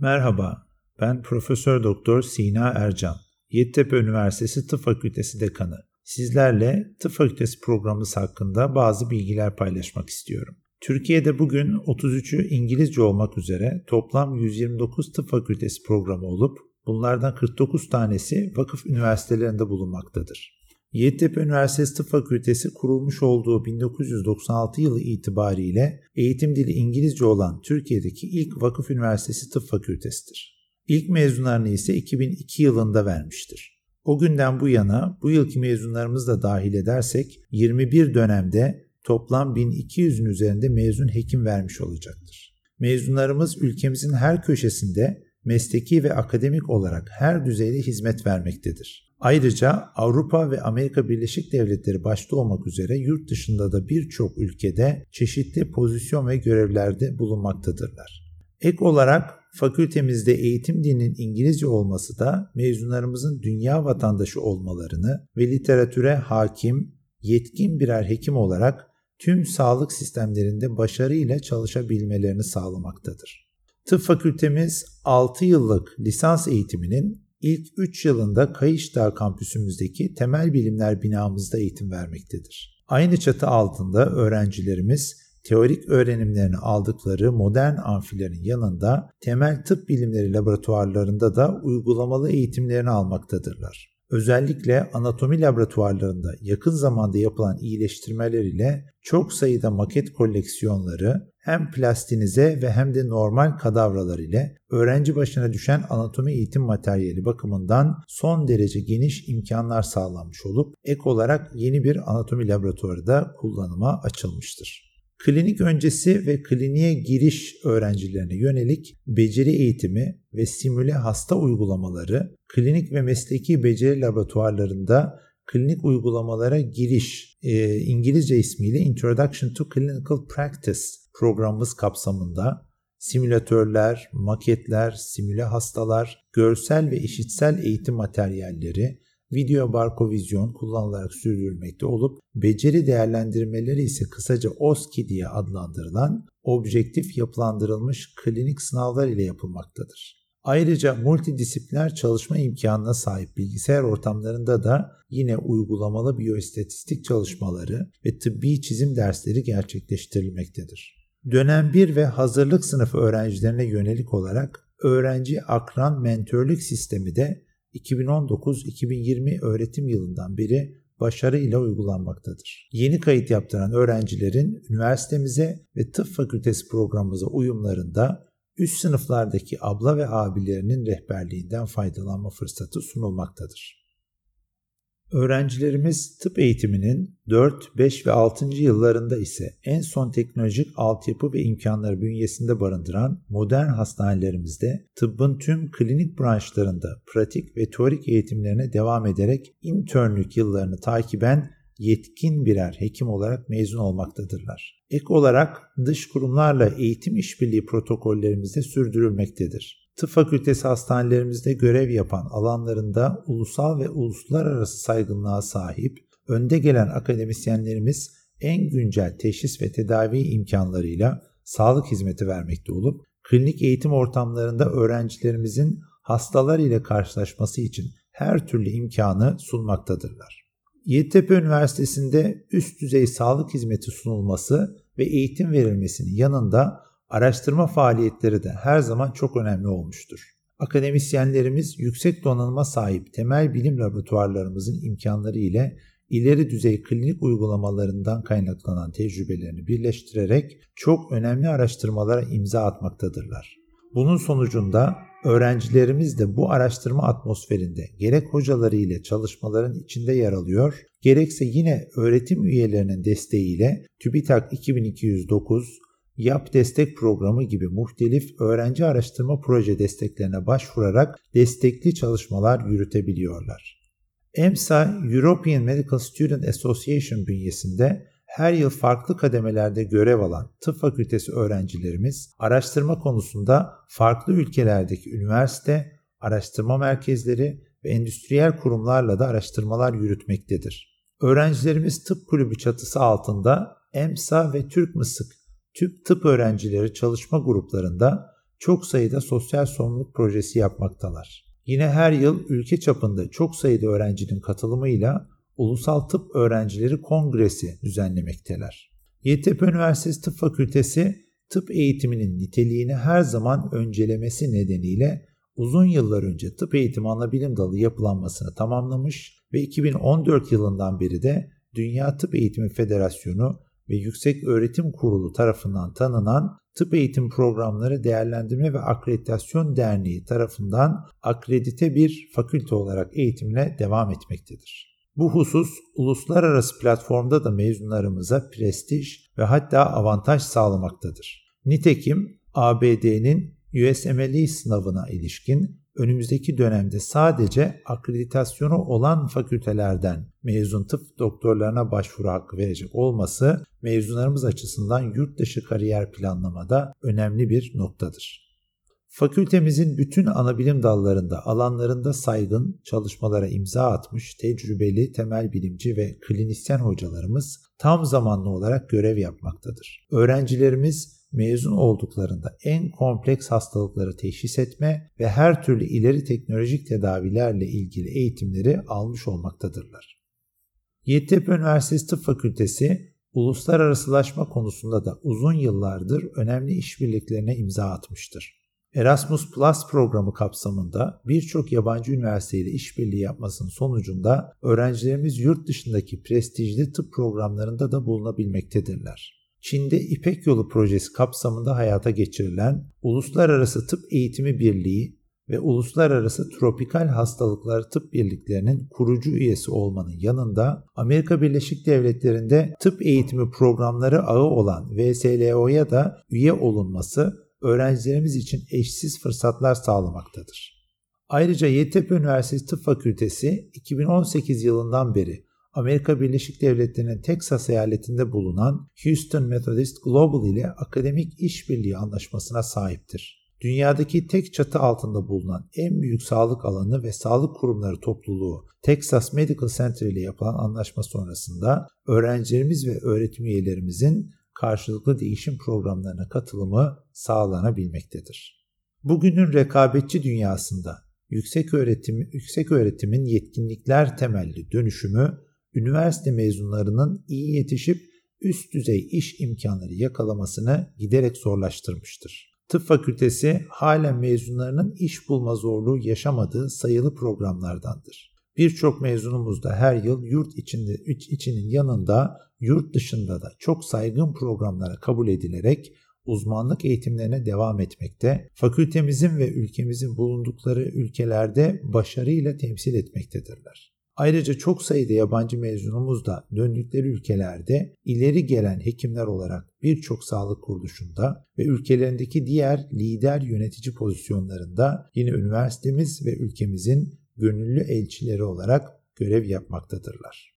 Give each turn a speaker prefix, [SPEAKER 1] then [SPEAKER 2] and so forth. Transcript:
[SPEAKER 1] Merhaba, ben Profesör Doktor Sina Ercan, Yeditepe Üniversitesi Tıp Fakültesi Dekanı. Sizlerle Tıp Fakültesi programımız hakkında bazı bilgiler paylaşmak istiyorum. Türkiye'de bugün 33'ü İngilizce olmak üzere toplam 129 tıp fakültesi programı olup bunlardan 49 tanesi vakıf üniversitelerinde bulunmaktadır. Yeditepe Üniversitesi Tıp Fakültesi kurulmuş olduğu 1996 yılı itibariyle eğitim dili İngilizce olan Türkiye'deki ilk vakıf üniversitesi tıp fakültesidir. İlk mezunlarını ise 2002 yılında vermiştir. O günden bu yana bu yılki mezunlarımızı da dahil edersek 21 dönemde toplam 1200'ün üzerinde mezun hekim vermiş olacaktır. Mezunlarımız ülkemizin her köşesinde mesleki ve akademik olarak her düzeyde hizmet vermektedir. Ayrıca Avrupa ve Amerika Birleşik Devletleri başta olmak üzere yurt dışında da birçok ülkede çeşitli pozisyon ve görevlerde bulunmaktadırlar. Ek olarak fakültemizde eğitim dilinin İngilizce olması da mezunlarımızın dünya vatandaşı olmalarını ve literatüre hakim, yetkin birer hekim olarak tüm sağlık sistemlerinde başarıyla çalışabilmelerini sağlamaktadır. Tıp fakültemiz 6 yıllık lisans eğitiminin ilk 3 yılında Kayışdağ kampüsümüzdeki temel bilimler binamızda eğitim vermektedir. Aynı çatı altında öğrencilerimiz teorik öğrenimlerini aldıkları modern amfilerin yanında temel tıp bilimleri laboratuvarlarında da uygulamalı eğitimlerini almaktadırlar. Özellikle anatomi laboratuvarlarında yakın zamanda yapılan iyileştirmeler ile çok sayıda maket koleksiyonları hem plastinize ve hem de normal kadavralar ile öğrenci başına düşen anatomi eğitim materyali bakımından son derece geniş imkanlar sağlanmış olup ek olarak yeni bir anatomi laboratuvarı da kullanıma açılmıştır. Klinik öncesi ve kliniğe giriş öğrencilerine yönelik beceri eğitimi ve simüle hasta uygulamaları klinik ve mesleki beceri laboratuvarlarında klinik uygulamalara giriş e, İngilizce ismiyle Introduction to Clinical Practice programımız kapsamında simülatörler, maketler, simüle hastalar, görsel ve işitsel eğitim materyalleri, video barkovizyon kullanılarak sürdürülmekte olup beceri değerlendirmeleri ise kısaca OSCE diye adlandırılan objektif yapılandırılmış klinik sınavlar ile yapılmaktadır. Ayrıca multidisipliner çalışma imkanına sahip bilgisayar ortamlarında da yine uygulamalı biyoistatistik çalışmaları ve tıbbi çizim dersleri gerçekleştirilmektedir. Dönem 1 ve hazırlık sınıfı öğrencilerine yönelik olarak öğrenci akran mentörlük sistemi de 2019-2020 öğretim yılından beri başarıyla uygulanmaktadır. Yeni kayıt yaptıran öğrencilerin üniversitemize ve tıp fakültesi programımıza uyumlarında üst sınıflardaki abla ve abilerinin rehberliğinden faydalanma fırsatı sunulmaktadır. Öğrencilerimiz tıp eğitiminin 4, 5 ve 6. yıllarında ise en son teknolojik altyapı ve imkanları bünyesinde barındıran modern hastanelerimizde tıbbın tüm klinik branşlarında pratik ve teorik eğitimlerine devam ederek internlük yıllarını takiben yetkin birer hekim olarak mezun olmaktadırlar. Ek olarak dış kurumlarla eğitim işbirliği protokollerimizde sürdürülmektedir tıp fakültesi hastanelerimizde görev yapan alanlarında ulusal ve uluslararası saygınlığa sahip önde gelen akademisyenlerimiz en güncel teşhis ve tedavi imkanlarıyla sağlık hizmeti vermekte olup klinik eğitim ortamlarında öğrencilerimizin hastalar ile karşılaşması için her türlü imkanı sunmaktadırlar. Yeditepe Üniversitesi'nde üst düzey sağlık hizmeti sunulması ve eğitim verilmesinin yanında araştırma faaliyetleri de her zaman çok önemli olmuştur. Akademisyenlerimiz yüksek donanıma sahip temel bilim laboratuvarlarımızın imkanları ile ileri düzey klinik uygulamalarından kaynaklanan tecrübelerini birleştirerek çok önemli araştırmalara imza atmaktadırlar. Bunun sonucunda öğrencilerimiz de bu araştırma atmosferinde gerek hocaları ile çalışmaların içinde yer alıyor, gerekse yine öğretim üyelerinin desteğiyle TÜBİTAK 2209, YAP destek programı gibi muhtelif öğrenci araştırma proje desteklerine başvurarak destekli çalışmalar yürütebiliyorlar. EMSA European Medical Student Association bünyesinde her yıl farklı kademelerde görev alan tıp fakültesi öğrencilerimiz araştırma konusunda farklı ülkelerdeki üniversite, araştırma merkezleri ve endüstriyel kurumlarla da araştırmalar yürütmektedir. Öğrencilerimiz tıp kulübü çatısı altında EMSA ve Türk Mısık Tüp tıp öğrencileri çalışma gruplarında çok sayıda sosyal sorumluluk projesi yapmaktalar. Yine her yıl ülke çapında çok sayıda öğrencinin katılımıyla Ulusal Tıp Öğrencileri Kongresi düzenlemekteler. Yeditepe Üniversitesi Tıp Fakültesi tıp eğitiminin niteliğini her zaman öncelemesi nedeniyle uzun yıllar önce tıp eğitimi ana bilim dalı yapılanmasını tamamlamış ve 2014 yılından beri de Dünya Tıp Eğitimi Federasyonu ve Yüksek Öğretim Kurulu tarafından tanınan Tıp Eğitim Programları Değerlendirme ve Akreditasyon Derneği tarafından akredite bir fakülte olarak eğitimine devam etmektedir. Bu husus uluslararası platformda da mezunlarımıza prestij ve hatta avantaj sağlamaktadır. Nitekim ABD'nin USMLE sınavına ilişkin önümüzdeki dönemde sadece akreditasyonu olan fakültelerden mezun tıp doktorlarına başvuru hakkı verecek olması mezunlarımız açısından yurt dışı kariyer planlamada önemli bir noktadır. Fakültemizin bütün anabilim dallarında, alanlarında saygın çalışmalara imza atmış tecrübeli temel bilimci ve klinisyen hocalarımız tam zamanlı olarak görev yapmaktadır. Öğrencilerimiz mezun olduklarında en kompleks hastalıkları teşhis etme ve her türlü ileri teknolojik tedavilerle ilgili eğitimleri almış olmaktadırlar. Yeditepe Üniversitesi Tıp Fakültesi uluslararasılaşma konusunda da uzun yıllardır önemli işbirliklerine imza atmıştır. Erasmus Plus programı kapsamında birçok yabancı üniversiteyle işbirliği yapmasının sonucunda öğrencilerimiz yurt dışındaki prestijli tıp programlarında da bulunabilmektedirler. Çin'de İpek Yolu projesi kapsamında hayata geçirilen Uluslararası Tıp Eğitimi Birliği ve Uluslararası Tropikal Hastalıklar Tıp Birliklerinin kurucu üyesi olmanın yanında Amerika Birleşik Devletleri'nde tıp eğitimi programları ağı olan VSLO'ya da üye olunması öğrencilerimiz için eşsiz fırsatlar sağlamaktadır. Ayrıca Yeditepe Üniversitesi Tıp Fakültesi 2018 yılından beri Amerika Birleşik Devletleri'nin Texas eyaletinde bulunan Houston Methodist Global ile akademik işbirliği anlaşmasına sahiptir. Dünyadaki tek çatı altında bulunan en büyük sağlık alanı ve sağlık kurumları topluluğu Texas Medical Center ile yapılan anlaşma sonrasında öğrencilerimiz ve öğretim üyelerimizin karşılıklı değişim programlarına katılımı sağlanabilmektedir. Bugünün rekabetçi dünyasında yüksek öğretim yüksek öğretimin yetkinlikler temelli dönüşümü üniversite mezunlarının iyi yetişip üst düzey iş imkanları yakalamasını giderek zorlaştırmıştır. Tıp fakültesi halen mezunlarının iş bulma zorluğu yaşamadığı sayılı programlardandır. Birçok mezunumuz da her yıl yurt içinde içinin yanında yurt dışında da çok saygın programlara kabul edilerek uzmanlık eğitimlerine devam etmekte, fakültemizin ve ülkemizin bulundukları ülkelerde başarıyla temsil etmektedirler. Ayrıca çok sayıda yabancı mezunumuz da döndükleri ülkelerde ileri gelen hekimler olarak birçok sağlık kuruluşunda ve ülkelerindeki diğer lider yönetici pozisyonlarında yine üniversitemiz ve ülkemizin gönüllü elçileri olarak görev yapmaktadırlar.